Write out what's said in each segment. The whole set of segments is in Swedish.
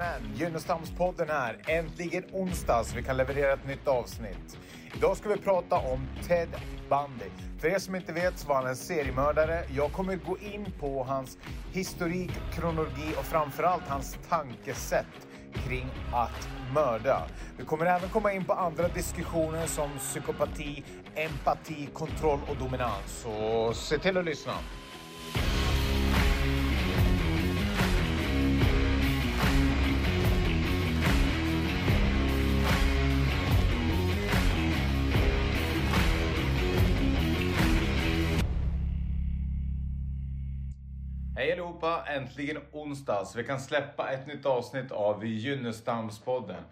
Jajamän, Gynnestamspodden här. Äntligen onsdag så vi kan leverera ett nytt avsnitt. Idag ska vi prata om Ted Bundy. För er som inte vet så var han en seriemördare. Jag kommer gå in på hans historik, kronologi och framförallt hans tankesätt kring att mörda. Vi kommer även komma in på andra diskussioner som psykopati, empati, kontroll och dominans. Så se till att lyssna. Hej allihopa! Äntligen onsdag så vi kan släppa ett nytt avsnitt av Gynnestamspodden.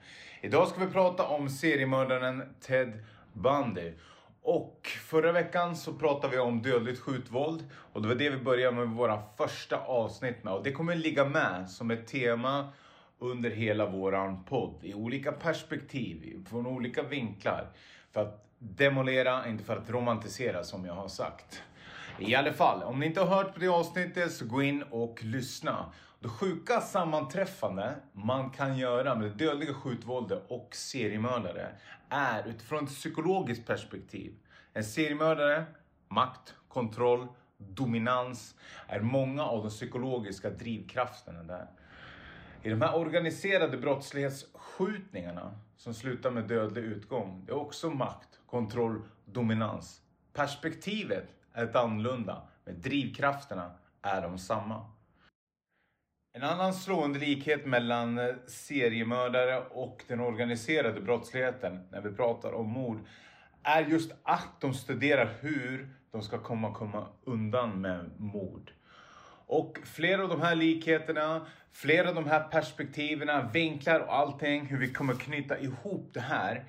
Idag ska vi prata om seriemördaren Ted Bundy. Och förra veckan så pratade vi om dödligt skjutvåld och det var det vi började med våra första avsnitt med. Och det kommer ligga med som ett tema under hela våran podd i olika perspektiv, från olika vinklar. För att demolera, inte för att romantisera som jag har sagt. I alla fall, om ni inte har hört på det avsnittet så gå in och lyssna. Det sjuka sammanträffande man kan göra med det dödliga skjutvåldet och seriemördare är utifrån ett psykologiskt perspektiv. En seriemördare, makt, kontroll, dominans är många av de psykologiska drivkrafterna där. I de här organiserade brottslighetsskjutningarna som slutar med dödlig utgång, det är också makt, kontroll, dominans. Perspektivet är annorlunda, men drivkrafterna är de samma. En annan slående likhet mellan eh, seriemördare och den organiserade brottsligheten när vi pratar om mord är just att de studerar hur de ska komma, komma undan med mord. Och flera av de här likheterna, flera av de här perspektiven, vinklar och allting, hur vi kommer knyta ihop det här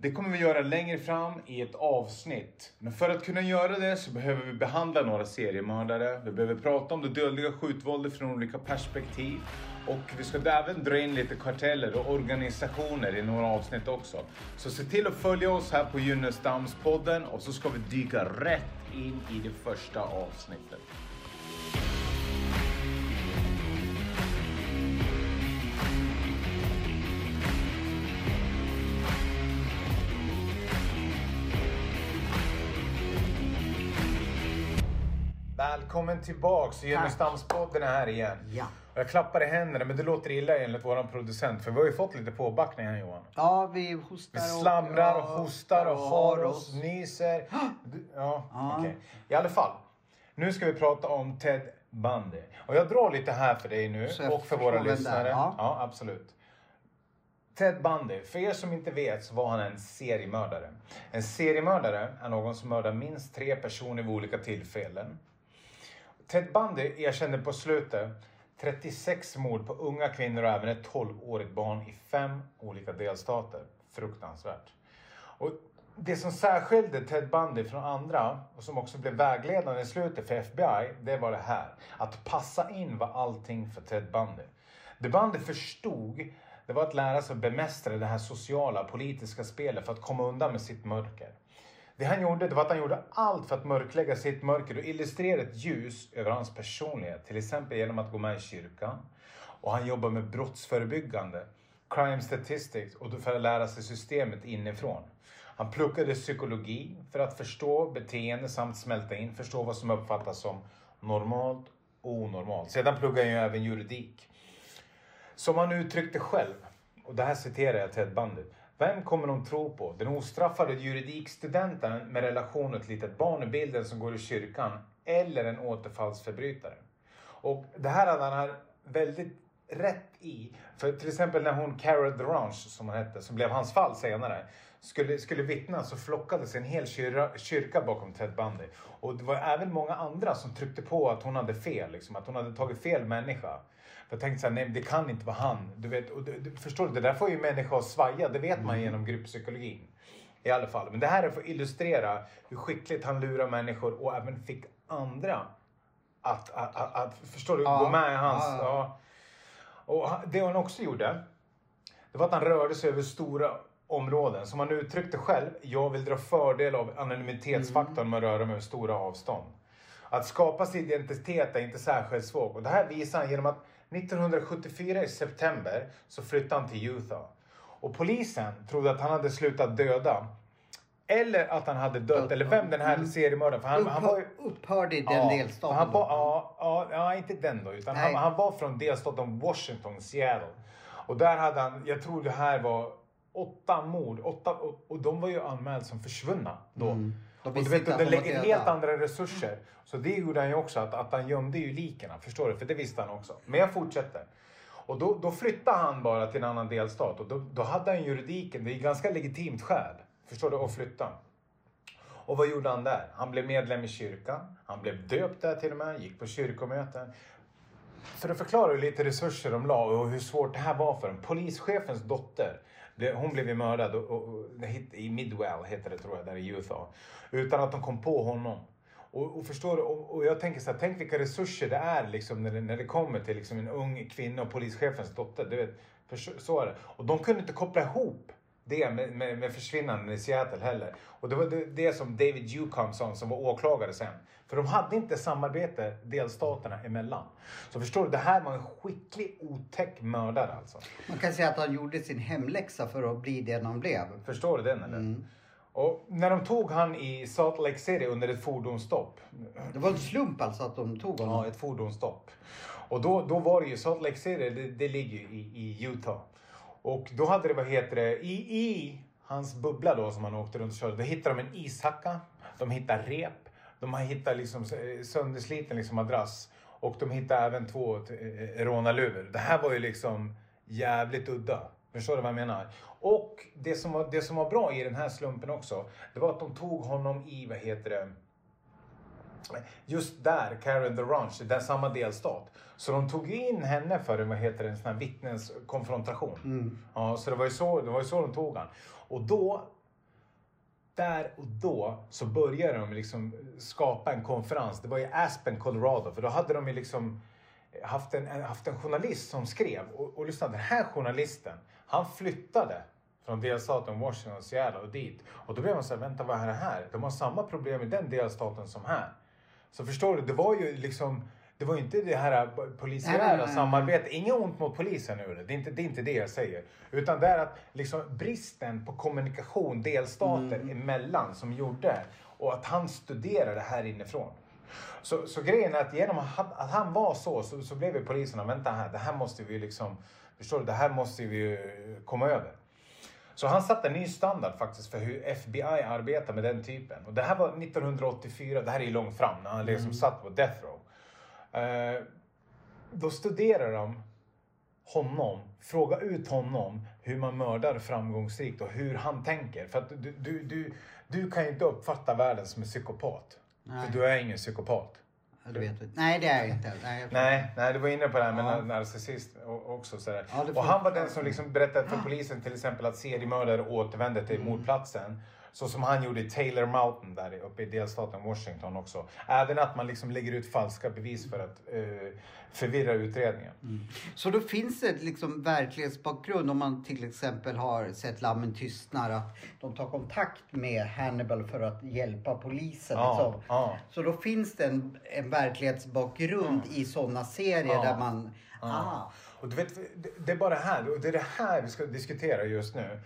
det kommer vi göra längre fram i ett avsnitt. Men för att kunna göra det så behöver vi behandla några seriemördare. Vi behöver prata om det dödliga skjutvåldet från olika perspektiv. Och vi ska även dra in lite karteller och organisationer i några avsnitt också. Så se till att följa oss här på Gynnestamspodden och så ska vi dyka rätt in i det första avsnittet. Välkommen tillbaks! Gynnestamspodden är här igen. Ja. Jag klappar i händerna men det låter illa enligt våran producent för vi har ju fått lite påbackning här Johan. Ja, vi hostar Vi slamrar och hostar och har oss, nyser. Ja, Ja. okej. I alla fall. Nu ska vi prata om Ted Bundy. Och jag drar lite här för dig nu och för våra lyssnare. ja. ja, absolut. Ted Bundy, för er som inte vet så var han en seriemördare. En seriemördare är någon som mördar minst tre personer vid olika tillfällen. Ted Bundy erkände på slutet 36 mord på unga kvinnor och även ett 12-årigt barn i fem olika delstater. Fruktansvärt. Och det som särskilde Ted Bundy från andra och som också blev vägledande i slutet för FBI, det var det här. Att passa in var allting för Ted Bundy. Det Bundy förstod, det var att lära sig att bemästra det här sociala, politiska spelet för att komma undan med sitt mörker. Det han gjorde det var att han gjorde allt för att mörklägga sitt mörker och illustrera ett ljus över hans personlighet. Till exempel genom att gå med i kyrkan. Och han jobbar med brottsförebyggande, crime statistics och för att lära sig systemet inifrån. Han pluggade psykologi för att förstå beteende samt smälta in, förstå vad som uppfattas som normalt och onormalt. Sedan pluggade han ju även juridik. Som han uttryckte själv, och det här citerar jag Ted Bundy. Vem kommer de tro på? Den ostraffade juridikstudenten med relation till ett litet barn i bilden som går i kyrkan eller en återfallsförbrytare? Och det här hade han väldigt rätt i. För till exempel när hon Carol Durange, som hon hette, som blev hans fall senare, skulle, skulle vittna så flockades en hel kyrka, kyrka bakom Ted Bundy. Och det var även många andra som tryckte på att hon hade fel, liksom, att hon hade tagit fel människa. Jag tänkte så här, nej det kan inte vara han. Du vet, och du, förstår du, det där får ju människor att svaja, det vet man genom grupppsykologin. I alla fall. Men det här är för att illustrera hur skickligt han lurar människor och även fick andra att, att, att, att förstår du, Ja. gå med i hans... Ja, ja. Och det han också gjorde, det var att han rörde sig över stora områden. Som han uttryckte själv, jag vill dra fördel av anonymitetsfaktorn med att röra mig över stora avstånd. Att skapa sin identitet är inte särskilt svårt. Och det här visar han genom att 1974 i september så flyttade han till Utah. Och polisen trodde att han hade slutat döda. Eller att han hade dött, eller vem den här Mm. seriemördaren... För han, han var Upphörde i den Ja, delstaten. Han var, ja, ja, inte den då. Utan han, han var från delstaten Washington, Seattle. Och där hade han, jag tror det här var åtta mord. Åtta, och, och de var ju anmälda som försvunna då. Mm. De Och du vet, inte och att det de var lägger helt andra resurser. Så det gjorde han ju också, att, att han gömde ju liken. Förstår du? För det visste han också. Men jag fortsätter. Och då, då flyttade han bara till en annan delstat. Och då, då hade han juridiken, det är ganska legitimt skäl. Förstår du? Att flytta. Och vad gjorde han där? Han blev medlem i kyrkan. Han blev döpt där till och med. Gick på kyrkomöten. För att förklara hur lite resurser de la och hur svårt det här var för dem. Polischefens dotter, det- hon blev ju mördad och, och, och, i Midwell, heter det tror jag, där i Utah. Utan att de kom på honom. Och, och förstår du, och, och jag tänker så här, tänk vilka resurser det är liksom när det, när det kommer till liksom en ung kvinna och polischefens dotter. Du vet, för så, är det. Och de kunde inte koppla ihop det med, med, med försvinnanden i Seattle heller. Och det var det, det som David Ducombe sa, som var åklagare sen. För de hade inte samarbete delstaterna emellan. Så förstår du, det här var en skicklig, otäck mördare alltså. Man kan säga att han gjorde sin hemläxa för att bli det han blev. Förstår du den eller? Och när de tog han i Salt Lake City under ett fordonsstopp. Det var en slump alltså att de tog honom. Ja, ett fordonsstopp. Och då, då var det ju Salt Lake City, det, det ligger ju i, i Utah. Och då hade det, vad heter det, i, i hans bubbla då som han åkte runt och körde, då hittade de en ishacka, de hittade rep, de har hittat liksom eh, söndersliten liksom madrass och de hittade även två eh, rånarluvor. Det här var ju liksom jävligt udda. Förstår du vad jag menar? Och det som, var, det som var bra i den här slumpen också, det var att de tog honom i, vad heter det, just där, Karen the Ranch, den samma delstat. Så de tog in henne för en, vad heter det, en sån här vittneskonfrontation. Ja, så det var, ju så, det var ju så de tog han. Och då, där och då, så började de liksom skapa en konferens. Det var i Aspen, Colorado. För då hade de ju liksom eh, haft en, en- haft en journalist som skrev. Och, och lyssna, den här journalisten, han flyttade från delstaten Washington, Seattle och dit. Och då blev man så här, vänta vad är det här? De har samma problem i den delstaten som här. Så förstår du, det var ju liksom det var ju inte det här polisiära samarbetet. Inget ont mot polisen nu. Det är, inte, det är inte det jag säger. Utan det är att liksom bristen på kommunikation delstater Mm. emellan som gjorde och att han studerade här inifrån. Så, så grejen är att genom att han, var så, så, så blev ju poliserna, vänta här, det här måste vi ju liksom, förstår du, det här måste vi ju komma över. Så han satte en ny standard faktiskt för hur FBI arbetar med den typen. Och det här var 1984, det här är ju långt fram, när han liksom satt på death row. Eh, då studerar de honom, fråga ut honom hur man mördar framgångsrikt och hur han tänker. För att du, du, du, du kan ju inte uppfatta världen som en psykopat. Nej. För du är ingen psykopat. Nej, det är jag inte. Nej, jag- Nej, nej, du var inne på det här med Ja. narcissist också. Sådär. Ja, och han var den som liksom berättade för polisen till exempel att seriemördare återvände till Mm. mordplatsen. Så som han gjorde i Taylor Mountain där uppe i delstaten Washington också. Även att man liksom lägger ut falska bevis för att eh, förvirra utredningen. Så då finns det liksom verklighetsbakgrund om man till exempel har sett Lammen tystnar att de tar kontakt med Hannibal för att hjälpa polisen. Ja, liksom. ja. Så då finns det en, en verklighetsbakgrund i sådana serier Ja. där man... Ah, Och du vet, det- är bara det här, det är det här vi ska diskutera just nu.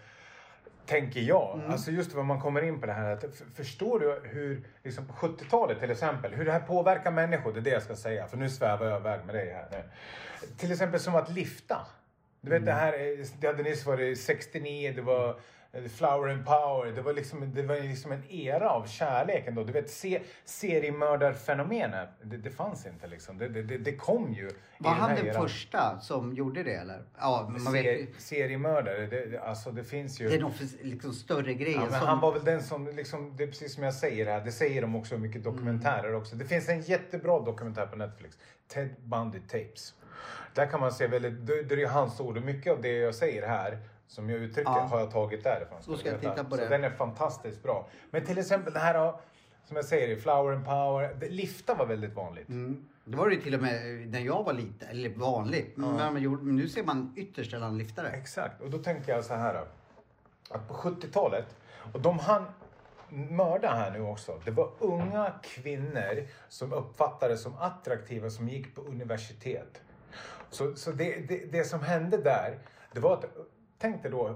Tänker jag. Mm. Alltså just vad man kommer in på det här. Att, förstår du hur, liksom på 70-talet till exempel, hur det här påverkar människor? Det är det jag ska säga. För nu svävar jag iväg med dig här nu. Till exempel som att lifta. Du vet det här, eh, det hade nyss varit 69, det var eh, Flower and Power. Det var liksom, det var liksom en era av kärlek ändå. Du vet se, seriemördarfenomenet, det, det fanns inte liksom. Det, det, det, kom ju. var den han den eran. första som gjorde det eller? Ja, man Ser, vet, seriemördare, det, alltså det finns ju... det är nog liksom större grejer. Ja, men som, han var väl den som, liksom, det är precis som jag säger här, det säger de också mycket dokumentärer också. Det finns en jättebra dokumentär på Netflix, Ted Bundy Tapes. Där kan man se väldigt, det, det är hans ord och mycket av det jag säger här som jag uttrycker Ja. har jag tagit därifrån. Då ska jag titta på Så det. den är fantastiskt bra. Men till exempel det här som jag säger, Flower and Power, lifta var väldigt vanligt. Mm. Det var det till och med när jag var liten, eller vanligt. Gjorde, men nu ser man ytterst sällan liftare. Exakt, och då tänker jag så här. Att på 70-talet, och de han mörda här nu också, det var unga kvinnor som uppfattades som attraktiva som gick på universitet. Så, så det, det, det som hände där, det var att Tänk dig då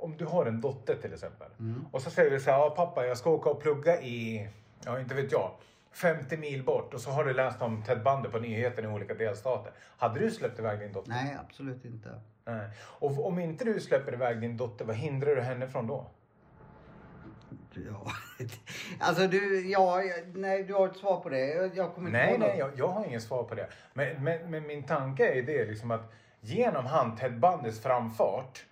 om du har en dotter till exempel. Och så säger du så här, ja, pappa jag ska åka och plugga i, ja inte vet jag, 50 mil bort. Och så har du läst om Ted Bundy på nyheterna i olika delstater. Hade du släppt iväg din dotter? Nej, absolut inte. Nej. Och om inte du släpper iväg din dotter, vad hindrar du henne från då? Ja. Alltså du, ja, nej, du har ett svar på det. Jag, kommer inte Nej, nej, jag, jag har ingen svar på det. Men, men, men min tanke är det liksom att genom han Ted Bundys framfart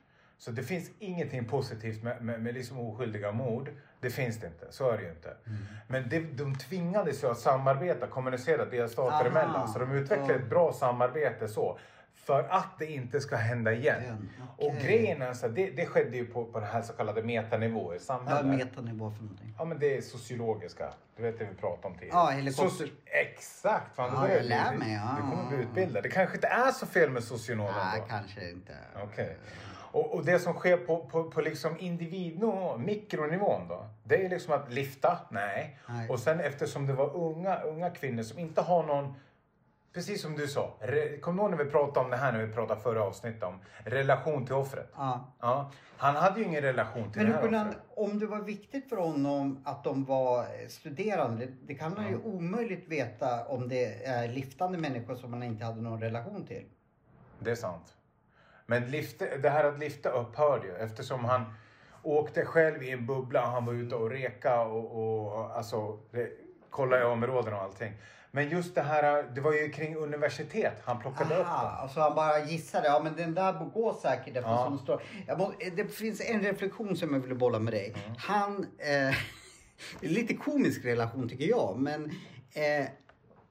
så det finns ingenting positivt med, med, med liksom oskyldiga mord. Det finns det inte. Så är det ju inte. Mm. Men det, de tvingades ju att samarbeta, kommunicera delstater Aha. emellan. Så de utvecklade ett bra samarbete så. För att det inte ska hända igen. Igen, Och okej. grejen är så det, det skedde ju på, på den här så kallade metanivå i Vad är samhället. metanivå för någonting? Ja men det är sociologiska. Du vet det vi pratade om tidigare. Ja, helikopter- Soci- Exakt! Fan, Ja, jag du lär mig, ja. Du kommer bli utbildad. Det kanske inte är så fel med socionomen Nej, då. kanske inte. Okej. Och, och det som sker på, på, på liksom individnivå, mikronivån då. Det är liksom att lyfta, nej. Nej. Och sen eftersom det var unga, unga kvinnor som inte har någon Precis som du sa, re, kom du ihåg när vi pratade om det här när vi pratade förra avsnittet om relation till offret? Ja. Ja, han hade ju ingen relation till Men det här han, om det var viktigt för honom att de var studerande, det kan man ju omöjligt veta om det är liftande människor som man inte hade någon relation till. Det är sant. Men lyfte, det här att lyfta upphörde ju eftersom han åkte själv i en bubbla. Han var ute och reka och, och alltså, det, kolla i områden och allting. Men just det här, det var ju kring universitet han plockade upp. Aha, och så han bara gissade, ja men den där går säkert eftersom Ja. det står. Må, det finns en reflektion som jag ville bolla med dig. Mm. Han, eh, lite komisk relation tycker jag, men eh,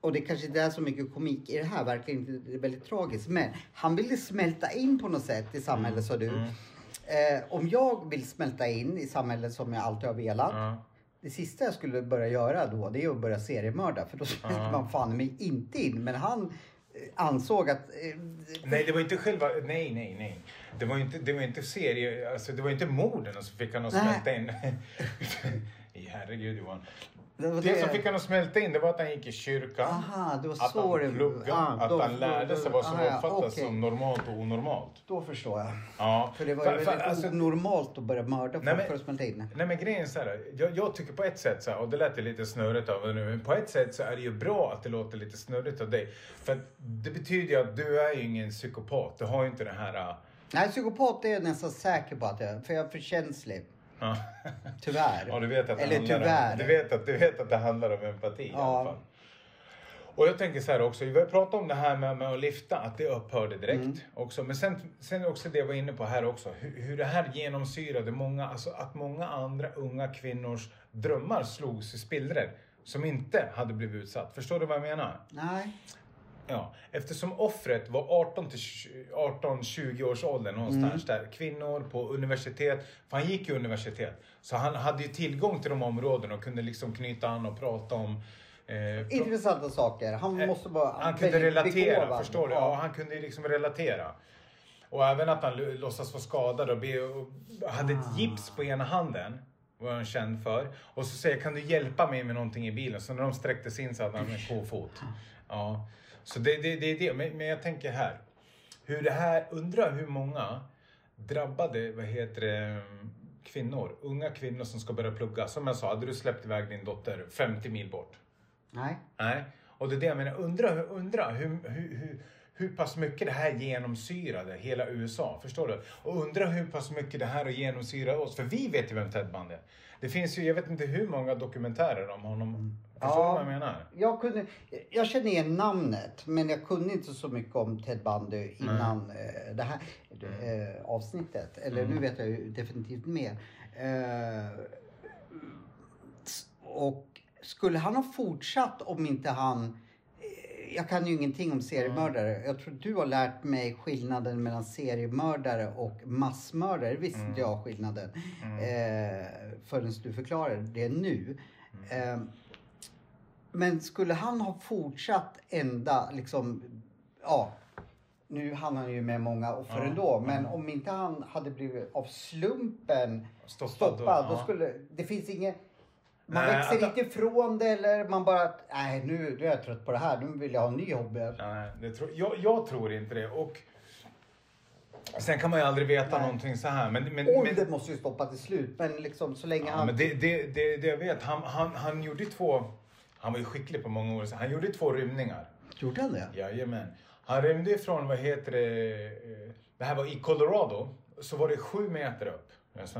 och det kanske inte är så mycket komik i det här, verkligen inte, det är väldigt tragiskt. Men han ville smälta in på något sätt i samhället sa du. Mm. Eh, om jag vill smälta in i samhället som jag alltid har velat. Ja. Det sista jag skulle börja göra då, det är att börja seriemörda. För då smälter man fan mig inte in. Men han eh, ansåg att... Eh, Nej, det var inte själva, nej, nej, nej. Det var inte, det var inte serie, alltså det var inte morden som fick han att Nej. smälta in. Herregud Johan. Det var Det som fick han att smälta in det var att han gick i kyrkan. Aha, det var Att så han det pluggade, ah, att då- han lärde sig vad som ah, ja, uppfattas okej. som normalt och onormalt. Då förstår jag. Ja. För det var Fa- ju väldigt alltså, onormalt att börja mörda folk men- för att smälta in. Nej men grejen är så här, jag, jag tycker på ett sätt så här, och det lät ju lite snurrigt av det nu, men på ett sätt så är det ju bra att det låter lite snurrigt av dig. För det betyder ju att du är ju ingen psykopat, du har ju inte det här... äh, Nej, psykopat är jag nästan säker på att jag är. För jag är för känslig. Ja, Tyvärr. ja du, vet att det Eller handlar tyvärr. Om, du, vet att, du vet att det handlar om empati i Ja. alla fall. Och jag tänker så här också, vi har pratat om det här med, med att lyfta, att det upphörde direkt Mm. också. Men sen, sen också det jag var inne på här också, hur, hur det här genomsyrade många, alltså att många andra unga kvinnors drömmar slogs i spillror. Som inte hade blivit utsatt. Förstår du vad jag menar? Nej. Ja, eftersom offret var 18 till 18-20 års ålder någonstans Mm. där. Kvinnor på universitet, för han gick ju universitet. Så han hade ju tillgång till de områdena och kunde liksom knyta an och prata om eh, Intressanta saker. Han måste vara han kunde relatera, begåvad. förstår du? Ja, han kunde liksom relatera. Och även att han låtsas vara skadad och, be, och hade Ah. ett gips på ena handen. Var han känd för. Och så säger kan du hjälpa mig med någonting i bilen? Så när de sträckte sig in så hade han en kofot. Ja. Så det är det, det, det. Men, men jag tänker här. Hur det här, undrar hur många drabbade, vad heter det, kvinnor, unga kvinnor som ska börja plugga. Som jag sa, hade du släppt iväg din dotter 50 mil bort? Nej. Nej, och det är det jag menar. Undra, undra hur, hur, hur, hur pass mycket det här genomsyrade hela USA. Förstår du? Och undra hur pass mycket det här har genomsyrat oss. För vi vet ju vem Ted Bundy är. Det finns ju, jag vet inte hur många dokumentärer om honom. Förstår Ja. du vad jag menar? Jag, kunde, jag känner igen namnet men jag kunde inte så mycket om Ted Bundy innan eh, det här eh, avsnittet. Eller Mm. nu vet jag ju definitivt mer. Eh, och skulle han ha fortsatt om inte han... Jag kan ju ingenting om seriemördare. Jag tror du har lärt mig skillnaden mellan seriemördare och massmördare. Visste Mm. jag skillnaden. Eh, förrän du förklarade det nu. Mm. Eh, men skulle han ha fortsatt ända liksom, ja, nu hann han ju med många offer Ja, ändå, men ja. om inte han hade blivit av slumpen Stoppad, stoppad, då, då ja. skulle, det finns inget, Man Nej, växer att- inte ifrån det eller man bara, nej nu, nu är jag trött på det här, nu vill jag ha en ny hobby. Nej, det tror, jag, jag tror inte det. Och sen kan man ju aldrig veta Nej. någonting så här. Men, men, Ålder men, måste ju stoppa till slut, men liksom så länge ja, han... men det, det, det, det jag vet, han, han, han gjorde två... Han var ju skicklig på många år. Han gjorde två rymningar. Gjorde han det? Jajamän. Han rymde ifrån, vad heter det, eh, det här var i Colorado, så var det sju meter upp.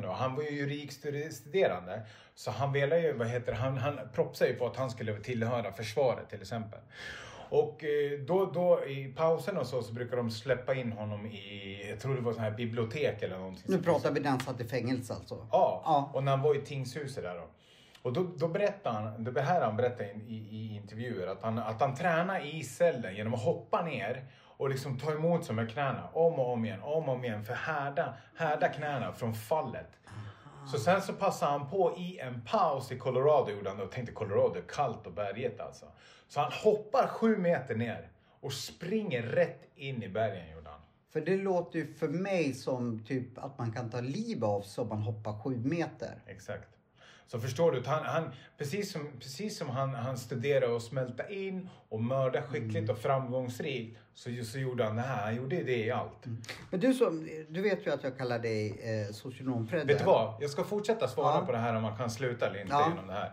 Han var ju juridikstuderande, så han ville ju, vad heter det, han, han propsade ju på att han skulle tillhöra försvaret till exempel. Och eh, då, då i pausen och så, så brukar de släppa in honom i, jag tror det var så här bibliotek eller någonting. Nu pratar vi när han satt i fängelse alltså. Ja, Ja. och när han var i tingshuset där då. Och då, då berättade han, det här han berättade i, i, intervjuer, att han, att han tränar i cellen genom att hoppa ner och liksom ta emot sig med knäna om och om igen, om och om igen för härda, härda knäna från fallet. Så sen så passade han på i en paus i Colorado gjorde han och tänkte Colorado är kallt och berget alltså. Så han hoppar sju meter ner och springer rätt in i bergen gjorde han. För det låter ju för mig som typ att man kan ta liv av sig om man hoppar sju meter. Exakt. Så förstår du, han, han, precis som, precis som han, han studerade och smälta in och mörda skickligt Mm. och framgångsrikt så, så gjorde han det här. Han gjorde det i allt. Men du som, du vet ju att jag kallar dig eh, socionom-Fredde. Vet du vad? Jag ska fortsätta svara Ja. på det här om man kan sluta eller inte Ja. genom det här.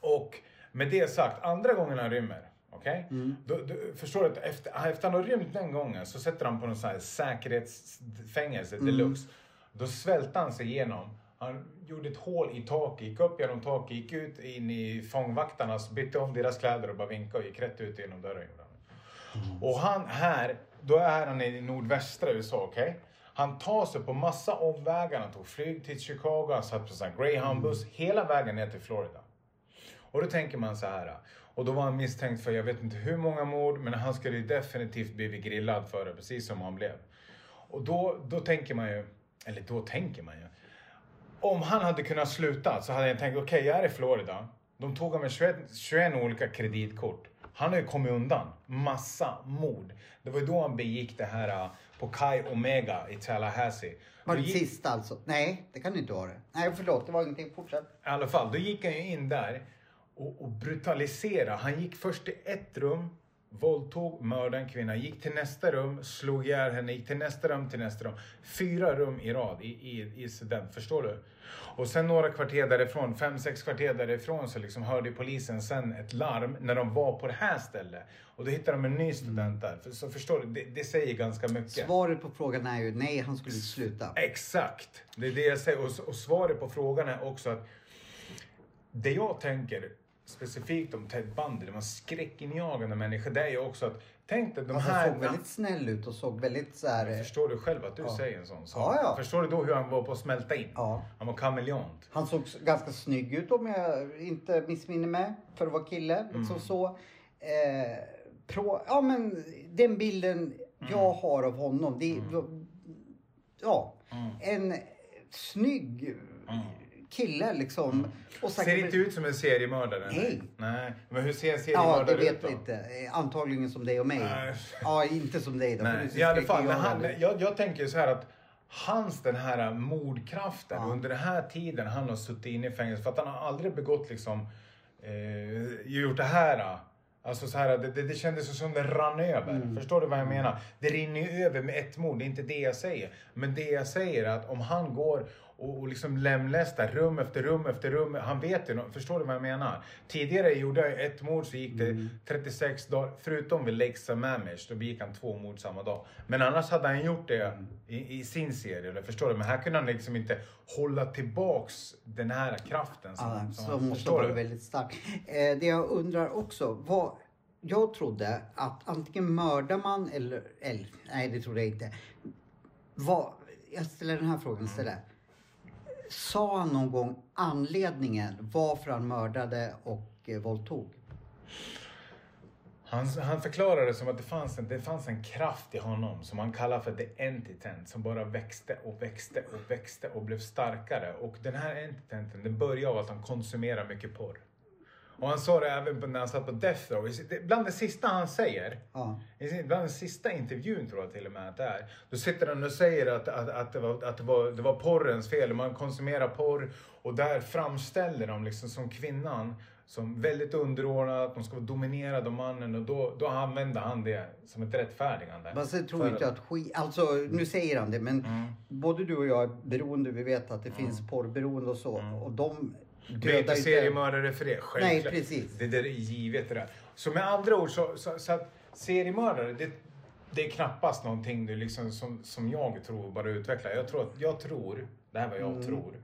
Och med det sagt, andra gången han rymmer, okej? Mm. Då, då, förstår du att efter, efter han har rymt den gången så sätter han på någon sån här säkerhetsfängelse Mm. deluxe. Då svälte han sig igenom. Han gjorde ett hål i taket, gick upp genom taket, gick ut in i fångvaktarnas, bytte om deras kläder och bara vinkade och gick rätt ut genom dörren. han. Och han här, då är han i nordvästra USA, okej? Han tar sig på massa omvägar, han tog flyg till Chicago, han satt på här greyhoundbuss hela vägen ner till Florida. Och då tänker man så här. Och då var han misstänkt för jag vet inte hur många mord, men han skulle ju definitivt blivit grillad för det, precis som han blev. Och då, då tänker man ju, eller då tänker man ju. Om han hade kunnat sluta så hade jag tänkt, okej jag är i Florida. De tog honom med 21, 21 olika kreditkort. Han har ju kommit undan massa mord. Det var ju då han begick det här uh, på Kai Omega i Tallahassee. Var det gick- sista alltså? Nej, det kan du inte vara det. Nej, förlåt, det var ingenting. Fortsätt. I alla fall, då gick han ju in där och, och brutaliserade. Han gick först till ett rum, våldtog, mördade en kvinna, gick till nästa rum, slog ihjäl henne, gick till nästa rum, till nästa rum. Fyra rum i rad i, i, i student, förstår du? Och sen några kvarter därifrån, fem, sex kvarter därifrån så liksom hörde polisen sen ett larm när de var på det här stället. Och då hittade de en ny student där. För- Så förstår du, det, det säger ganska mycket. Svaret på frågan är ju nej, han skulle inte sluta. Exakt! Det är det jag säger. Och, och svaret på frågan är också att det jag tänker specifikt om Ted Bundy, de här skräckinjagande människor, det är ju också att tänk dig de Alltså, här... han såg väldigt snäll ut och såg väldigt så här... eh, Förstår du själv att du Ja. säger en sån sak? Ja, ja. Förstår du då hur han var på att smälta in? Ja. Han var kameleont. Han såg ganska snygg ut om jag inte missminner mig för att vara kille. Liksom Mm. så. Eh, pro, ja men den bilden Mm. jag har av honom. Det, Ja, Mm. en snygg kille liksom. Och Ser säkert- inte ut som en seriemördare. Nej. Nej. Men hur ser en Ja, seriemördare det ut vet då? vi inte. Eh, Antagligen som dig och mig. Nej. Ja, inte som dig då. Nej, i alla fall. Skräckjagande han, jag, jag tänker så här att hans den här mordkraften Ja. under den här tiden han har suttit inne i fängelse för att han har aldrig begått liksom eh, gjort det här. Alltså så här, det, det, det kändes som det rann över. Mm. Förstår du vad jag menar? Det rinner ju över med ett mord, det är inte det jag säger. Men det jag säger är att om han går och, och liksom lemlästar rum efter rum efter rum. Han vet ju, förstår du vad jag menar? Tidigare gjorde jag ett mord så gick det Mm. 36 dagar, förutom vid Lake Sammamish, då begick han två mord samma dag. Men annars hade han gjort det Mm. i, i sin serie, eller förstår du? Men här kunde han liksom inte hålla tillbaks den här kraften. Som, Ja, som han, måste vara väldigt stark. Eh, det jag undrar också, vad, jag trodde att antingen mördar man eller, eller nej det trodde jag inte. Vad, jag ställer den här frågan istället. Sa han någon gång anledningen varför han mördade och eh, våldtog? Han, han förklarade det som att det fanns, en, det fanns en kraft i honom som han kallar för the entitent som bara växte och växte och växte och blev starkare. Och den här entitenten den började av att han konsumerar mycket porr. Och han sa det även på- när han satt på Death Row. Bland det sista han säger, Ja. bland den sista intervjun tror jag till och med att det är. Då sitter han och säger att, att, att, det, var, att det, var, det var porrens fel. Man konsumerar porr och där framställer de liksom som kvinnan som väldigt underordnad, att de ska vara dominerade av mannen och då, då använder han det som ett rättfärdigande. Fast jag tror inte att skit... Alltså nu säger han det men både du och jag är beroende. Vi vet att det finns porrberoende och så. Och de Du är inte seriemördare för det. Självklart. Nej, precis. Det där är givet det där. Så med andra ord så, så, så att seriemördare, det, det är knappast någonting du liksom som, som jag tror bara utvecklar. Jag tror, att, jag tror, det här är vad jag Mm. tror,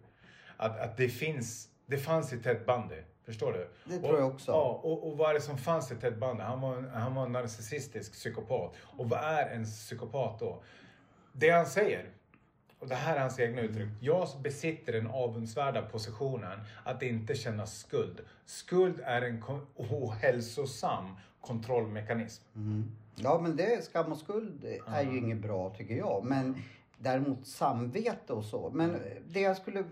att, att det finns, det fanns i Ted Bundy. Förstår du? Det och, tror jag också. Ja, och, och vad är det som fanns i Ted Bundy? Han var, en, han var en narcissistisk psykopat. Och vad är en psykopat då? Det han säger, och det här är hans egna uttryck. Jag besitter den avundsvärda positionen att inte känna skuld. Skuld är en ohälsosam kontrollmekanism. Mm. Ja men det, skam och skuld är ju inget bra tycker jag. Men däremot samvete och så. Men det jag skulle...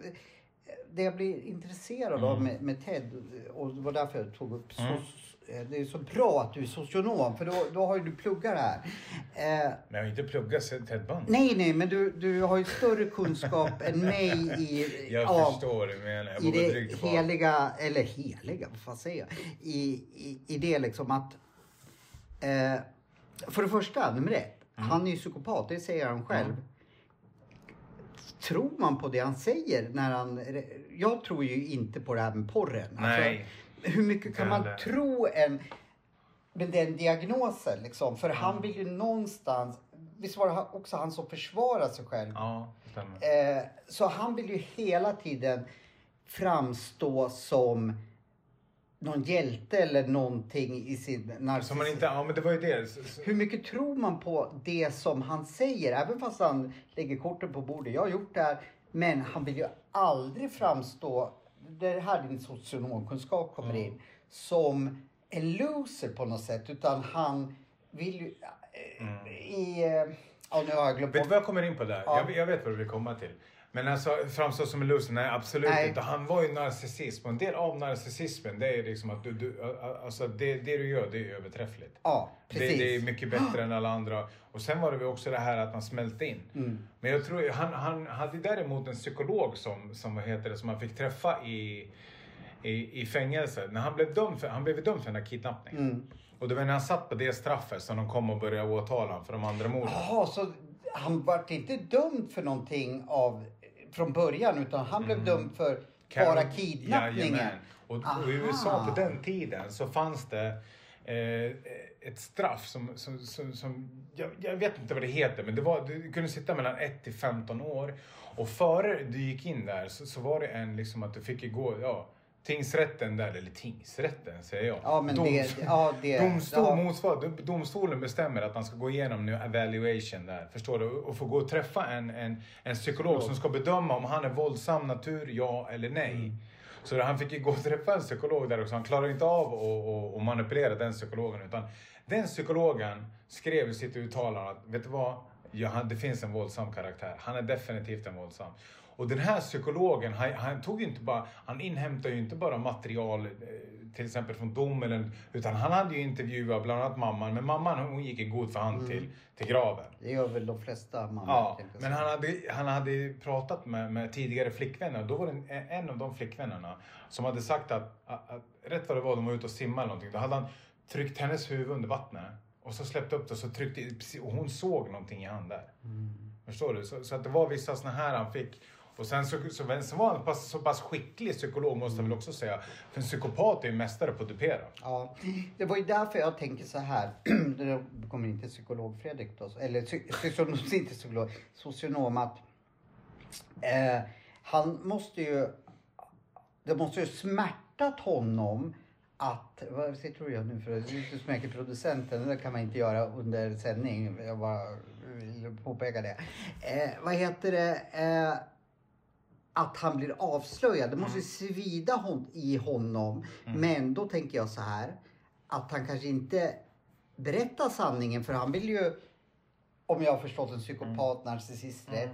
Det jag blir intresserad av med, med Ted och det var därför jag tog upp Mm. Soc- Det är så bra att du är socionom för då, då har ju du pluggat det här. Eh, Men jag har inte pluggat Ted Bundy. nej, nej, men du, du har ju större kunskap än mig i, Jag av- förstår menar. Jag i det på. heliga, eller heliga, vad fan säger jag? I, i, i det liksom att... Eh, för det första, nummer ett. Mm. Han är ju psykopat, det säger han själv. Tror man på det han säger när han... Jag tror ju inte på det här med porren. Nej. Alltså, hur mycket kan man tro en... med den diagnosen liksom? För han vill ju någonstans... Visst var det också han som försvarade sig själv? Ja. Eh, så han vill ju hela tiden framstå som någon hjälte eller någonting i sin narcissism. Som man inte, ja men det var ju det. Så- så- Hur mycket tror man på det som han säger? Även fast han lägger korten på bordet. Jag har gjort det här. Men han vill ju aldrig framstå, det är här din socionomkunskap kommer in, som en loser på något sätt. Utan han vill ju eh, i... eh, Ja, nu har jag glömt Vet du vad jag kommer in på där? Ja. Jag, jag vet vad du vill komma till. Men alltså framstå som en loser? Nej absolut Nej. inte. Han var ju narcissist. Och en del av narcissismen det är liksom att du, du alltså det, det du gör det är överträffligt. Ja, Det, precis. det är mycket bättre än alla andra. Och sen var det väl också det här att man smälte in. Mm. Men jag tror, han, han hade däremot en psykolog som, som, vad heter det, som han fick träffa i, i, i fängelse. När han blev dömd för, han blev dömd för den här kidnappningen. Mm. Och det var när han satt på det straffet som de kom och började åtala honom för de andra morden. Jaha, så han vart inte dömd för någonting av, från början utan han blev dömd för bara kidnappningen? Jajamän. Och, och i USA på den tiden så fanns det eh, ett straff som, som, som, som jag, jag vet inte vad det heter, men det var, du kunde sitta mellan 1 till 15 år. Och före du gick in där så, så var det en liksom att du fick gå, ja, tingsrätten där, eller tingsrätten säger jag. Ja, men Dom- det... Ja, det Domstol, ja. motsvar, domstolen bestämmer att man ska gå igenom nu evaluation där, förstår du? Och få gå och träffa en, en, en psykolog som ska bedöma om han är våldsam natur, ja eller nej. Mm. Så han fick ju gå och träffa en psykolog där också. Han klarade inte av att manipulera den psykologen. Utan den psykologen skrev i sitt uttalande att, vet du vad? Ja, han, det finns en våldsam karaktär. Han är definitivt en våldsam. Och den här psykologen, han, han tog inte bara, han inhämtade ju inte bara material eh, till exempel från domen, utan han hade ju intervjuat bland annat mamman. Men mamman hon gick i god för hand till, till graven. Det gör väl de flesta mammor. Ja, men han hade, han hade pratat med, med tidigare flickvänner och då var det en, en av de flickvännerna som hade sagt att, att, att rätt vad det var, de var ute och simmade eller någonting. Då hade han tryckt hennes huvud under vattnet och så släppte upp det och så tryckte och hon såg någonting i han där. Mm. Förstår du? Så, så att det var vissa såna här han fick. Och sen så, så, så var han pass, så pass skicklig psykolog måste jag väl också säga. För en psykopat är ju mästare på att dupera. Ja, det var ju därför jag tänker så här. Det kommer inte psykolog Fredrik då. Eller socionom, inte psykolog, socionom att eh, han måste ju, det måste ju smärtat honom att, vad och gör nu för du smäcker producenten, det kan man inte göra under sändning. Jag bara vill påpeka det. Eh, vad heter det? Eh, att han blir avslöjad. Det måste ju svida hon, i honom. Men då tänker jag så här. Att han kanske inte berättar sanningen för han vill ju, om jag har förstått en psykopat, narcissist rätt,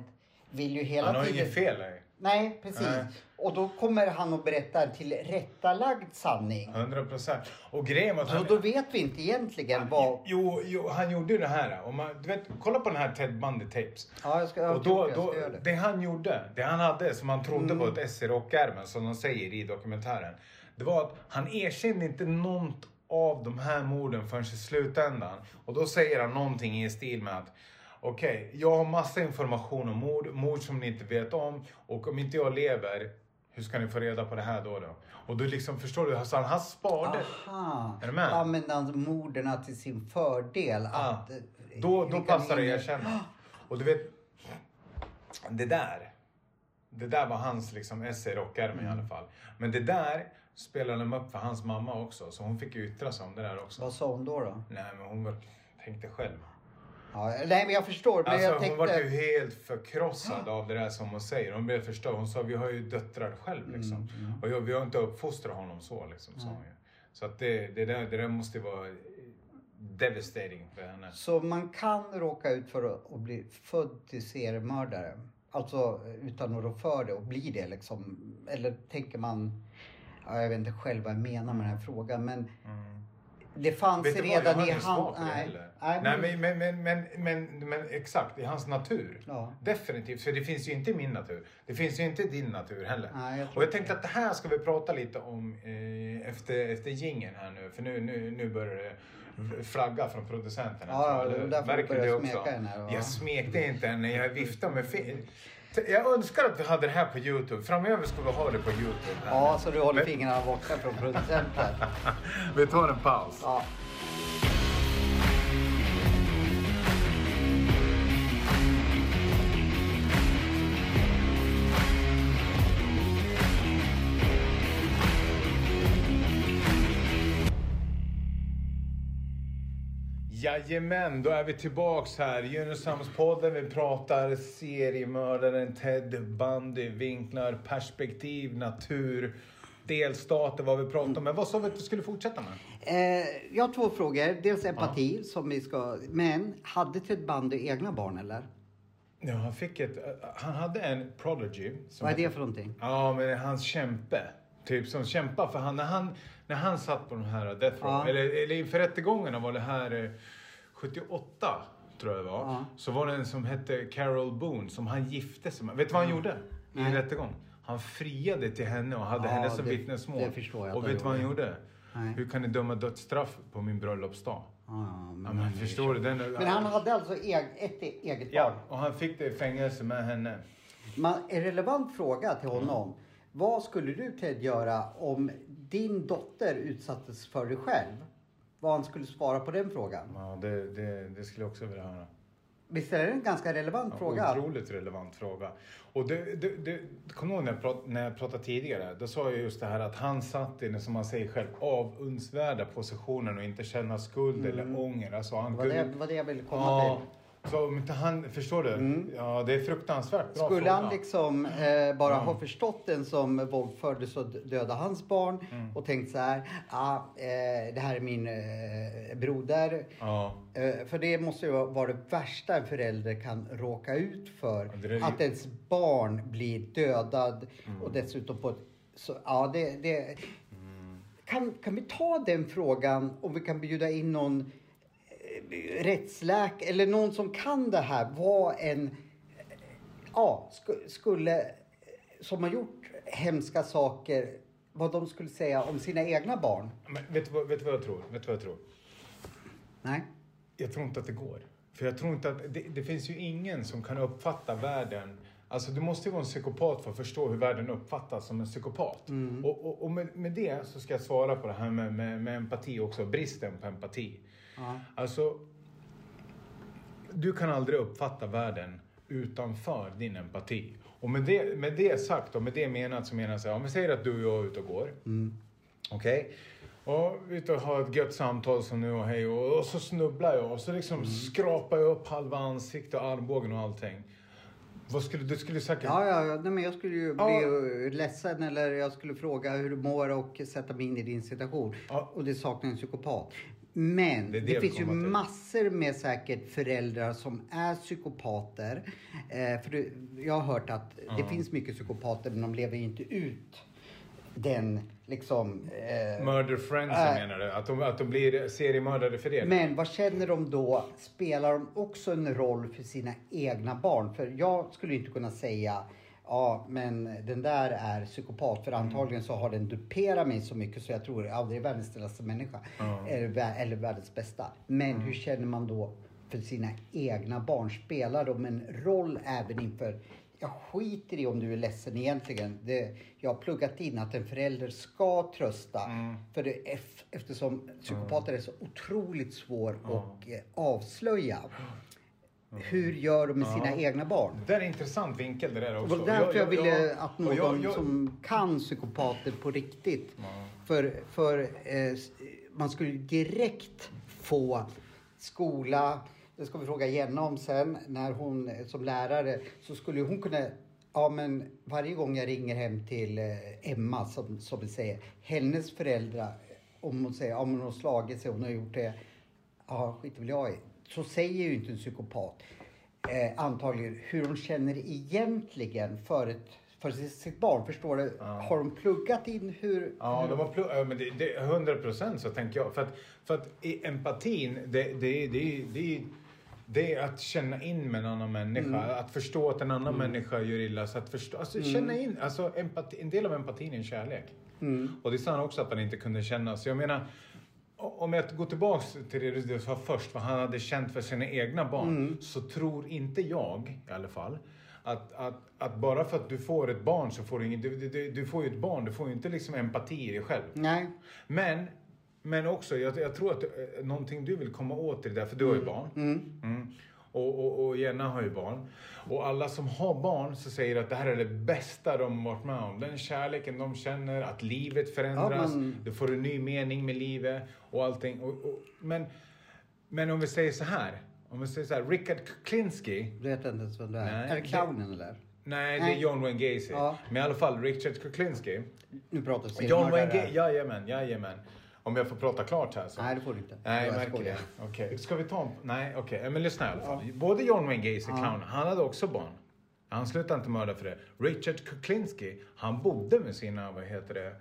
vill ju hela Han har tiden... inget fel här. Nej, precis. Nej. Och då kommer han att berätta en tillrättalagd sanning. 100 procent. Och grejen var att Så han... då vet vi inte egentligen vad... Jo, jo, han gjorde ju det här. Om man, du vet, kolla på den här Ted Bundy tapes. Ja, jag ska, Och då, jag ska då, göra det. det han gjorde, det han hade som han trodde Mm. på ett ess i rockärmen som de säger i dokumentären. Det var att han erkände inte något av de här morden förrän i slutändan. Och då säger han någonting i stil med att Okej, jag har massa information om mord, mord som ni inte vet om. Och om inte jag lever, hur ska ni få reda på det här då? då? Och du liksom, förstår du? Alltså, han sparade. Aha. Är du med? Använde han morden till sin fördel. Ja. Att, Då, då passar det att erkänna. Och du vet, det där. Det där var hans liksom esse i rockärmen Mm. i alla fall. Men det där spelade de upp för hans mamma också. Så hon fick yttra sig om det där också. Vad sa hon då? då? Nej men hon tänkte själv. Ja, nej, men jag förstår. Men Alltså jag hon tänkte... var ju helt förkrossad av det där som hon säger. Hon blev förstörd. Hon sa vi har ju döttrar själv liksom. Mm, Och jag, vi har inte uppfostrat honom så liksom. Sa hon ju. Så att det, det, där, det där måste vara devastating för henne. Så man kan råka ut för att, att bli född till seriemördare. Alltså utan att rå för det och bli det liksom. Eller tänker man... Ja, jag vet inte själv vad jag menar med den här frågan men det fanns Mm. Vad, jag redan har i inget svar han... på det Nej, heller. Nej, men- men, men, men, men, men, exakt, i hans natur. Ja. Definitivt, för det finns ju inte i min natur. Det finns ju inte i din natur heller. Nej, jag och jag tänkte att det här ska vi prata lite om eh, efter, efter jingeln här nu. För nu, nu, nu börjar det flagga från producenterna. Ja, därför Märker du det här, va? Jag smekte inte henne, jag viftade med fel. Jag önskar att vi hade det här på Youtube. Framöver ska vi ha det på Youtube. Ja, så du håller Men- fingrarna borta från producenten. Vi tar en paus. Ja. Jajamän, då är vi tillbaks här. Gynnsamspodden. Vi pratar seriemördaren Ted Bundy, vinklar, perspektiv, natur, delstater, vad vi pratar om. Men vad sa vi att vi skulle fortsätta med? Eh, jag har två frågor. Dels empati som vi ska... Men hade Ted Bundy egna barn eller? Ja, han fick ett... Han hade en prodigy. Vad är det för någonting? Ja, men hans kämpe. Typ som kämpar för han när han, när han satt på de här Death Row, Ja. eller, eller inför rättegångarna var det här eh, 78 tror jag det var. Ja. Så var det en som hette Carol Boone som han gifte sig med. Vet du vad han gjorde i en rättegång? Han friade till henne och hade Ja, henne som det- vittnesmål. det förstår jag och vet du vad han gjorde. Nej. Hur kan ni döma dödsstraff på min bröllopsdag? Ja, men, Ja, men förstår du? Den, men han hade alltså eg, ett eget barn? Ja, och han fick det i fängelse med henne. Man, en relevant fråga till honom. Vad skulle du Ted göra om din dotter utsattes för dig själv? Vad han skulle svara på den frågan? Ja, det, det, det skulle jag också vilja höra. Visst är det en ganska relevant fråga? Otroligt relevant fråga. Och det, det, det, kommer ihåg när jag, prat, när jag pratade tidigare? Då sa jag just det här att han satt i den, som man säger själv, avundsvärda positionen och inte känna skuld eller ånger. Alltså han Det var det, kunde... det var det jag ville komma Ja, till. Så om inte han, förstår du? Ja, det är fruktansvärt bra Skulle fråga. han liksom eh, bara ha förstått den som våldfördes och dödade hans barn Mm. och tänkt så här, ah, eh, det här är min eh, broder. Ja. Eh, för det måste ju vara det värsta en förälder kan råka ut för. Det Att ens barn blir dödad Mm. och dessutom på ett... Så, ja, det, det, Mm. kan, kan vi ta den frågan om vi kan bjuda in någon rättsläkare eller någon som kan det här. Vad en... Ja, sku, skulle... Som har gjort hemska saker. Vad de skulle säga om sina egna barn. Men vet, du vad, vet du vad jag tror? Vet du vad jag tror? Nej. Jag tror inte att det går. För jag tror inte att det, det finns ju ingen som kan uppfatta världen. Alltså du måste ju vara en psykopat för att förstå hur världen uppfattas som en psykopat. Och, och, och med, med det så ska jag svara på det här med, med, med empati också, bristen på empati. Ja. Alltså, du kan aldrig uppfatta världen utanför din empati. Och med det, med det sagt och med det menat så menar jag om vi säger att du och jag är ute och går. Okej? Och vi är ute och har ett gött samtal som nu och hej och, och så snubblar jag och så liksom skrapar jag upp halva ansiktet och armbågen och allting. Vad skulle du skulle säkert... Ja, ja, ja. Nej, men jag skulle ju bli Ja. ledsen eller jag skulle fråga hur du mår och sätta mig in i din situation. Ja. Och det saknar en psykopat. Men Det det, finns ju massor med säkert föräldrar som är psykopater. Eh, för det, jag har hört att det finns mycket psykopater men de lever ju inte ut den liksom... Eh, Murder friends Äh. menar du? Att de, att de blir seriemördare för det? men vad känner de då? Spelar de också en roll för sina egna barn? För jag skulle inte kunna säga Ja, men den där är psykopat. För antagligen så har den duperat mig så mycket så jag tror att det är världens snällaste människa. Eller, vä- eller världens bästa. Men hur känner man då för sina egna barn? Spelar de en roll även inför... Jag skiter i om du är ledsen egentligen. Det, jag har pluggat in att en förälder ska trösta. För det, eftersom psykopater är så otroligt svår att eh, avslöja. Hur gör de med sina egna barn? Det är en intressant vinkel det där Det också. var därför jag, ville att och någon jag- jag- som kan psykopater på riktigt. För, för eh, man skulle direkt få skola, det ska vi fråga Jenna om sen, när hon eh, som lärare, så skulle hon kunna Ja men varje gång jag ringer hem till eh, Emma som, som vi säger, hennes föräldrar, om hon säger att hon har slagit sig, hon har gjort det, ja skiter väl jag i. Så säger ju inte en psykopat eh, antagligen hur de känner egentligen för, ett, för sitt, barn. Förstår du? Har de pluggat in hur... Ja, de har plu- ja, men det, det, 100 procent så tänker jag. För att, för att empatin, det, det, det, det, det är att känna in med en annan människa. Mm. Att förstå att en annan människa gör illa. Så att förstå, alltså, känna in. Alltså, empati, en del av empatin är en kärlek. Mm. Och det sa han också att han inte kunde känna. Så jag menar, om jag går tillbaks till det du sa först, vad han hade känt för sina egna barn. Mm. Så tror inte jag, i alla fall, att, att, att bara för att du får ett barn så får du inget... Du, du, du får ju ett barn, du får ju inte liksom empati i dig själv. Nej. Men, men också, jag, jag tror att eh, någonting du vill komma åt i det där, för du har ju barn. Mm. Och, och, och Jenna har ju barn. Och alla som har barn så säger att det här är det bästa de varit med om. Den kärleken de känner, att livet förändras, Ja, men- du får en ny mening med livet och allting. Och, och, men, men om vi säger så här, om vi säger så här, Richard Kuklinski, Du vet inte ens vem det är. Nej, är det clownen eller? nej det är. John Wayne Gacy, Ja. men i alla fall Richard Kuklinski. Nu pratar vi John Wayne. Gacy, jajamän, jajamän. Om jag får prata klart här så. Nej, det får du inte. Nej, jag Jag märker skojar. det. Okej. Ska vi ta en... Nej, okej. Men lyssna i alla fall. Både John Wayne Gacy, clownen, han hade också barn. Han slutade inte mörda för det. Richard Kuklinski, han bodde med sina, vad heter det,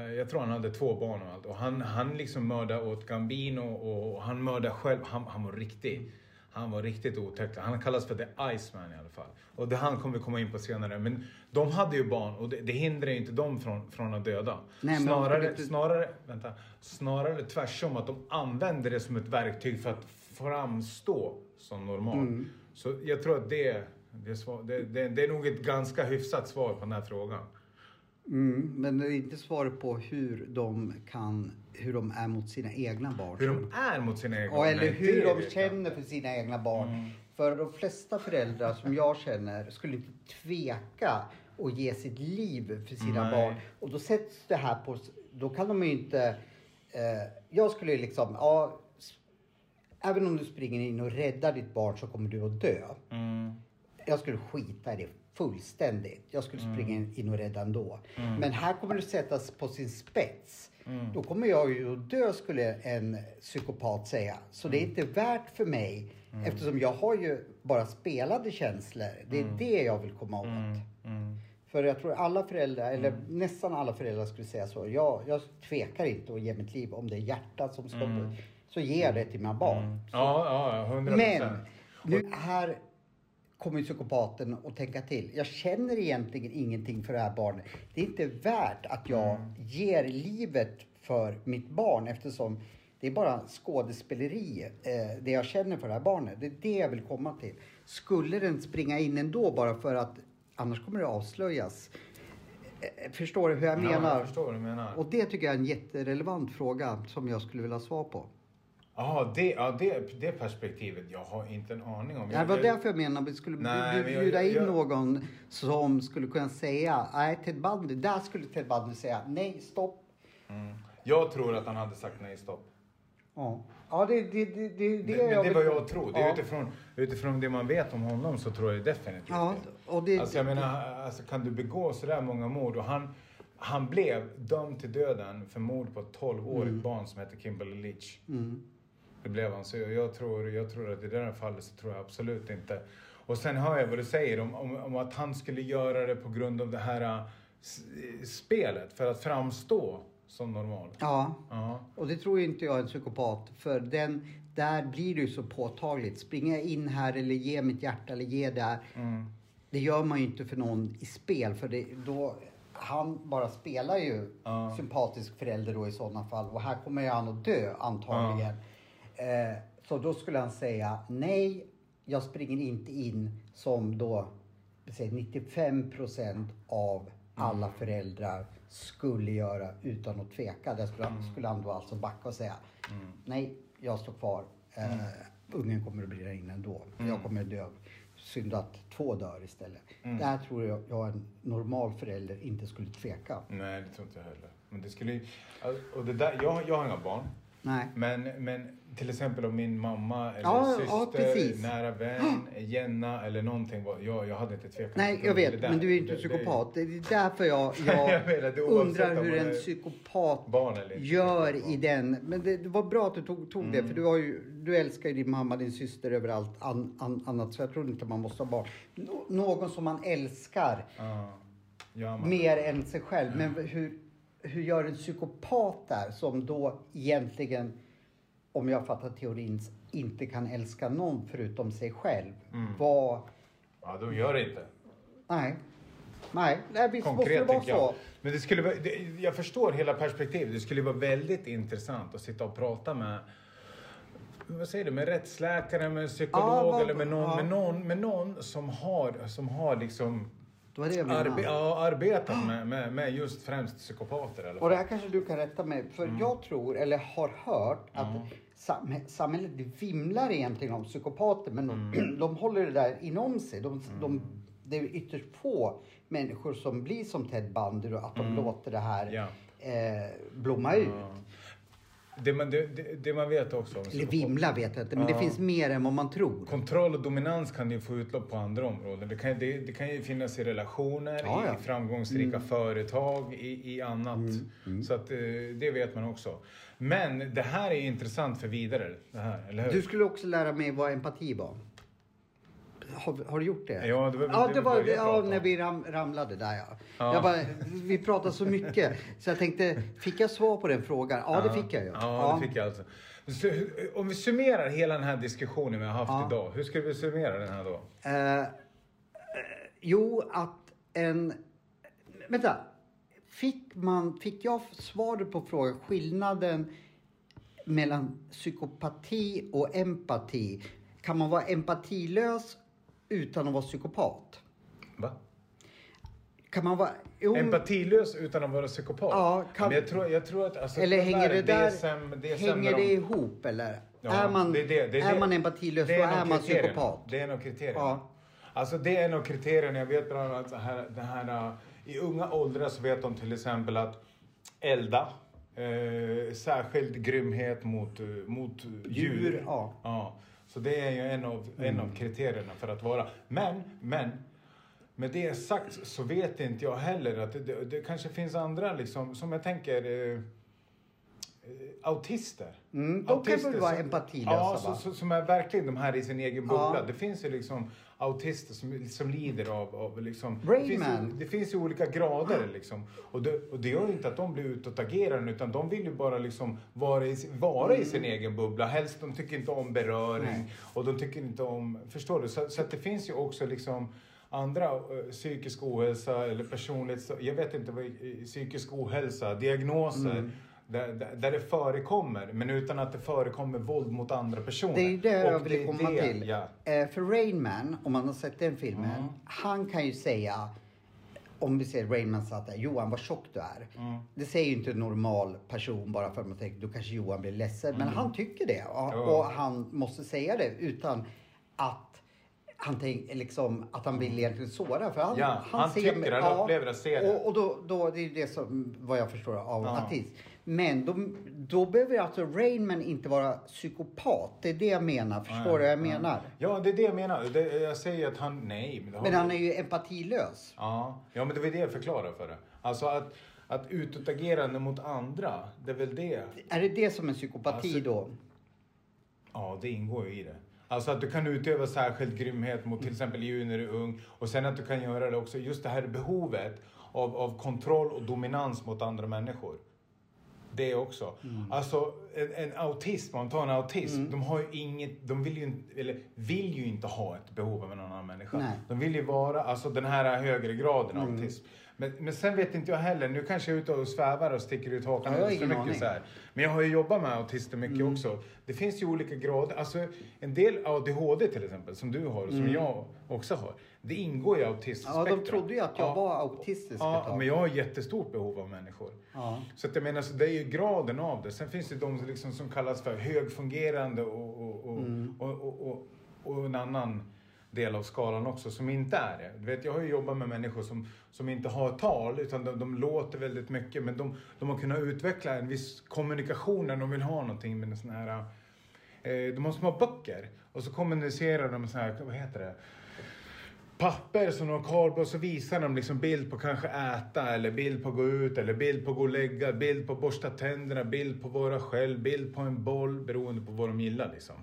eh, jag tror han hade två barn och allt. Och han, han liksom mördade åt Gambino och han mördade själv. Han, han var riktig. Han var riktigt otäck. Han kallas för The Iceman i alla fall. Och det han kommer vi komma in på senare. Men de hade ju barn och det, det hindrar ju inte dem från, från att döda. Nej, snarare, inte- snarare, vänta, snarare tvärsom att de använder det som ett verktyg för att framstå som normal. Mm. Så jag tror att det, det, det, det är nog ett ganska hyfsat svar på den här frågan. Mm, men det är inte svaret på hur de kan, hur de är mot sina egna barn. Hur de är mot sina egna Ja, barn, eller nej, hur de. Mm. känner för sina egna barn. För de flesta föräldrar som jag känner skulle inte tveka att ge sitt liv för sina Nej. barn. Och då sätts det här på, då kan de ju inte, eh, jag skulle liksom, ja, även om du springer in och räddar ditt barn så kommer du att dö. Mm. Jag skulle skita i det fullständigt. Jag skulle springa Mm. in och rädda ändå. Men här kommer det sättas på sin spets. Mm. Då kommer jag ju att dö skulle en psykopat säga. Så det är Mm. inte värt för mig. Eftersom jag har ju bara spelade känslor. Det är det jag vill komma åt. Mm. För jag tror alla föräldrar, eller nästan alla föräldrar skulle säga så. Jag, jag tvekar inte att ge mitt liv om det är hjärtat som ska Så ger jag det till mina barn. Ja, ja, hundra Men procent. nu här kommer psykopaten att tänka till. Jag känner egentligen ingenting för det här barnet. Det är inte värt att jag Mm. ger livet för mitt barn eftersom det är bara skådespeleri, eh, det jag känner för det här barnet. Det är det jag vill komma till. Skulle den springa in ändå bara för att annars kommer det avslöjas. Eh, Förstår du hur jag Ja, menar? jag förstår vad du menar. Och det tycker jag är en jätterelevant fråga som jag skulle vilja ha svar på. Ja, det, ja det, det perspektivet, jag har inte en aning om. Det var därför jag menar att vi skulle Nej, bju- men jag- bjuda in jag- någon som skulle kunna säga, nej Ted Bundy, där skulle Ted Bundy säga, nej stopp. Mm. Jag tror att han hade sagt nej, stopp. Ja, ja det, det, det, det, det, är men det vill- var jag tror. Det är ja. utifrån, utifrån det man vet om honom så tror jag definitivt Ja, och det, Alltså jag menar, alltså, kan du begå sådär många mord? Och han, han blev dömd till döden för mord på ett 12-årigt barn som heter Kimberly Leach. mm. Det blev han. Så jag, tror, jag tror att i det här fallet så tror jag absolut inte. Och sen hör jag vad du säger om, om, om att han skulle göra det på grund av det här äh, spelet. För att framstå som normal. Ja, Ja. och det tror inte jag är en psykopat. För den, där blir det ju så påtagligt. Springer jag in här eller ge mitt hjärta eller ge där. Mm. Det gör man ju inte för någon i spel. För det, då, han bara spelar ju Ja. sympatisk förälder då i sådana fall. Och här kommer ju han att dö antagligen. Eh, så då skulle han säga nej, jag springer inte in som då säg 95 procent av alla föräldrar skulle göra utan att tveka. Där skulle, han- skulle han då alltså backa och säga nej, jag står kvar. Eh, Ungen kommer att bli där inne ändå. Jag kommer att dö. Synd att två dör istället. Där tror jag, jag en normal förälder inte skulle tveka. Nej, det tror inte jag heller. Men det skulle och det där, jag, jag har inga barn. Nej. Men, men till exempel om min mamma eller Ja, syster, ja, nära vän, Jenna eller någonting. Jag, jag hade inte tvekat. Nej, jag vet, men du är inte psykopat. Det är därför jag, jag, Jag menar, det undrar hur en psykopat gör psykopat. i den. Men det, det var bra att du tog, tog det, Mm. för du, har ju, du älskar ju din mamma, din syster över allt an, an, annat. Så jag tror inte man måste ha barn. Nå, någon som man älskar Ja. Ja, man, mer än sig själv. Men hur, hur gör en psykopat där som då egentligen, om jag fattar teorin, inte kan älska någon förutom sig själv? Mm. Vad... ja, de gör det inte. Nej. Nej, nej visst måste det Konkret vara så. jag. Men det skulle vara, det, jag förstår hela perspektivet. Det skulle vara väldigt intressant att sitta och prata med vad säger du, med rättsläkare, med psykolog Ja, vad- eller med någon, ja. med någon, med någon som har, som har liksom Det var det jag menade. arbe, ja, arbetat med, med, med just främst psykopater alla Och det här kanske du kan rätta mig. För Mm. jag tror, eller har hört, att sam samhället vimlar egentligen om psykopater. Men de, Mm. de håller det där inom sig. De, de, det är ytterst få människor som blir som Ted Bundy och att de låter det här Mm. Ja. eh, blomma ut. Det man, det, det, man vet också Eller vimla vet jag inte, men det finns mer än vad man tror. Kontroll och dominans kan ju få utlopp på andra områden. Det kan, det, det kan ju finnas i relationer, Ja, ja. i framgångsrika företag, i, i annat. Så att eh, det vet man också. Men det här är intressant för vidare, det här, eller hur? Du skulle också lära mig vad empati var. Har, har du gjort det? Ja, det var- ja, det det var det ja, när vi ram, ramlade där ja. Ja. Jag bara, vi pratade så mycket så jag tänkte, fick jag svar på den frågan? Ja, det fick jag ju. Ja, det fick jag alltså. Så, om vi summerar hela den här diskussionen vi har haft Ja. idag. Hur ska vi summera den här då? Eh, eh, jo, att en... Vänta. Fick, man, fick jag svaret på frågan, skillnaden mellan psykopati och empati? Kan man vara empatilös utan att vara psykopat? Va? Kan man vara... Jo, Empatilös utan att vara psykopat? Ja, kan- Men jag, tror, jag tror att... Alltså, eller hänger det där... DSM, DSM hänger det de- ihop eller? Ja, är man, det det, det är man empatilös, då är man kriterierna. psykopat. Det är av kriterierna. Ja. Alltså det är av kriterierna. Jag vet bland annat så här, det här, äh, i unga åldrar så vet de till exempel att elda, eh, särskild grymhet mot, eh, mot djur. Djur, ja. ja. Så det är ju en av, en av kriterierna för att vara. Men, men med det sagt så vet inte jag heller att det, det, kanske finns andra liksom, som jag tänker eh, autister. Mm, de kan väl vara empatilösa, Ja, så, så, som är verkligen de här i sin egen bubbla. Ja. Det finns ju liksom autister som, som lider av, av liksom... Det, finns ju, det finns ju olika grader liksom. Och det, och det gör ju inte att de blir utåtagerande utan de vill ju bara liksom vara i, sin- vara i sin egen bubbla. Helst, de tycker inte om beröring Mm. Nej. och de tycker inte om... Förstår du? Så, så det finns ju också liksom andra eh, psykisk ohälsa eller personligt... Jag vet inte vad eh, psykisk ohälsa, diagnoser. Mm. Där, där, det förekommer, men utan att det förekommer våld mot andra personer. Det är det Och jag är komma det, till. Ja. Eh, för Rain Man, om man har sett den filmen, Mm. han kan ju säga om vi ser Rain Man satt där, Johan vad tjock du är. Mm. Det säger ju inte en normal person bara för att man tänker då kanske Johan blir ledsen. Men han tycker det och, Mm. Ja. och han måste säga det utan att han tänker liksom att han vill egentligen såra. För han, Ja, han tycker, han upplever att se det. Och, och då, då, det är ju det som, vad jag förstår av Ja. artist. Men då, då behöver alltså Rainman inte vara psykopat. Det är det jag menar. Förstår du vad jag menar? Ja, det är det jag menar. Det, jag säger att han... Nej, men Men han är ju empatilös. Ja, ja, men det var det jag förklarade för dig. Alltså att, att utåtagerande mot andra, det är väl det. Är det det som är psykopati Alltså- då? Ja, det ingår ju i det. Alltså att du kan utöva särskild grymhet mot till exempel djur när du är ung och sen att du kan göra det också, just det här behovet av, av kontroll och dominans mot andra människor. Det också. Mm. Alltså en, en autism, om man tar en autism, de har ju inget, de vill ju, inte, eller vill ju inte ha ett behov av en annan människa. Nej. Mm. De vill ju vara, alltså den här högre graden av autism. Men, men sen vet inte jag heller, nu kanske jag är ute och svävar och sticker ut hakan Ja, för mycket aning. så här. Men jag har ju jobbat med autister mycket Mm. också. Det finns ju olika grader. Alltså en del ADHD till exempel, som du har och som jag också har. Det ingår i Mm. Ja, autismspektrat. de trodde ju att jag var autistisk Ja, men jag har jättestort behov av människor. Ja. Så att jag menar, så det är ju graden av det. Sen finns det de som, liksom, som kallas för högfungerande och, och, och, Mm. och, och, och, och en annan del av skalan också som inte är det. Du vet, jag har ju jobbat med människor som, som inte har tal utan de, de låter väldigt mycket men de, de har kunnat utveckla en viss kommunikation när de vill ha någonting med en sån här eh, de har små böcker och så kommunicerar de med sån här, vad heter det? papper som de har kvar och så visar de liksom bild på kanske äta eller bild på gå ut eller bild på gå och lägga, bild på borsta tänderna, bild på vara själv, bild på en boll beroende på vad de gillar liksom.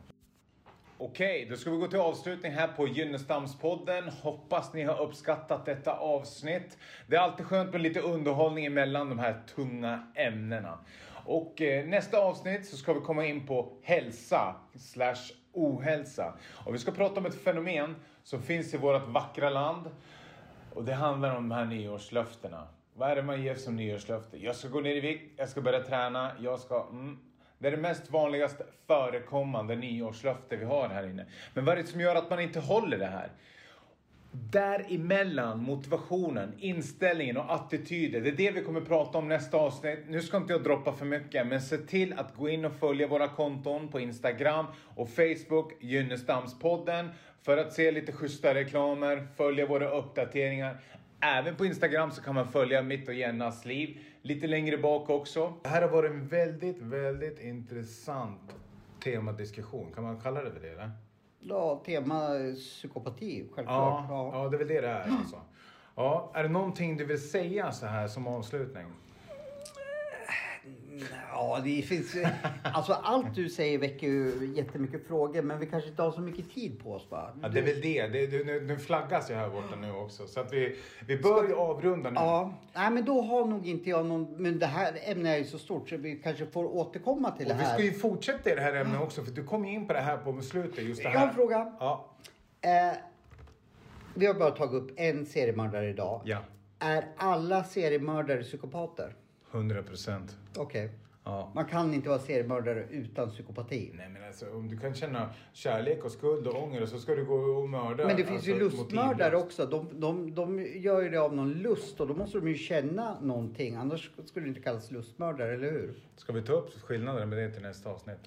Okej, då ska vi gå till avslutning här på Gynnestamspodden. Hoppas ni har uppskattat detta avsnitt. Det är alltid skönt med lite underhållning emellan de här tunga ämnena. Och eh, nästa avsnitt så ska vi komma in på hälsa slash ohälsa. Och vi ska prata om ett fenomen som finns i vårt vackra land. Och det handlar om de här nyårslöftena. Vad är det man ger som nyårslöfte? Jag ska gå ner i vikt, jag ska börja träna, jag ska... Mm. Det är det mest vanligast förekommande nyårslöfte vi har här inne. Men vad är det som gör att man inte håller det här? Däremellan, motivationen, inställningen och attityder. Det är det vi kommer prata om nästa avsnitt. Nu ska inte jag droppa för mycket, men se till att gå in och följa våra konton på Instagram och Facebook, Gynnestamspodden, för att se lite schyssta reklamer, följa våra uppdateringar. Även på Instagram så kan man följa mitt och Jennas liv. Lite längre bak också. Det här har varit en väldigt, väldigt intressant temadiskussion. Kan man kalla det för det? Eller? Ja, tema psykopati, självklart. Ja, ja, det är väl det det är alltså. Ja, är det någonting du vill säga så här som avslutning? Ja, det finns... Alltså allt du säger väcker ju jättemycket frågor, men vi kanske inte har så mycket tid på oss va? Ja, det är väl det. det, det nu, nu flaggas ju här borta nu också. Så att vi, vi bör ju avrunda nu. Ja, nej men då har nog inte jag någon... Men det här ämnet är ju så stort så vi kanske får återkomma till det Och vi här. ska ju fortsätta i det här ämnet också för du kom ju in på det här på slutet. Just det Jag har här. en fråga. Ja. Eh, vi har bara tagit upp en seriemördare idag. Ja. Är alla seriemördare psykopater? 100 procent. Okej. Ja. Man kan inte vara seriemördare utan psykopati. Nej men alltså om du kan känna kärlek och skuld och ånger så ska du gå och mörda. Men det finns ju alltså, lustmördare motivlöst. också. De, de, de gör ju det av någon lust och då måste de ju känna någonting. Annars skulle det inte kallas lustmördare, eller hur? Ska vi ta upp skillnaden med det till nästa avsnitt?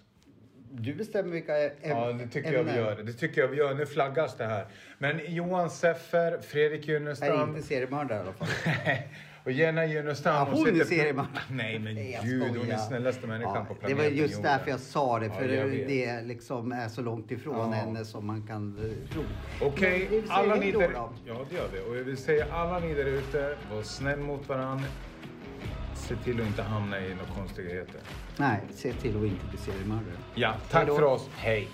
Du bestämmer vilka äm- Ja, det tycker jag vi ämnen. gör. Det tycker jag vi gör. Nu flaggas det här. Men Johan Seffer, Fredrik Är Junnestam inte seriemördare i alla fall. och Jenna Junnestam. Ja, hon är seriemördare. Nej men Nej, gud, hon är snällaste människan Ja, på det planeten var just jorden. därför jag sa det. För Ja, det liksom är så långt ifrån Ja. henne som man kan eh, tro. Okej, säger alla ni där... Ja, det gör vi. Och jag vill säga alla ni där ute, var snäll mot varandra. Se till att inte hamna i några konstigheter. Nej, se till att inte bli seriemördare. Ja, tack Hej då. för oss. Hej!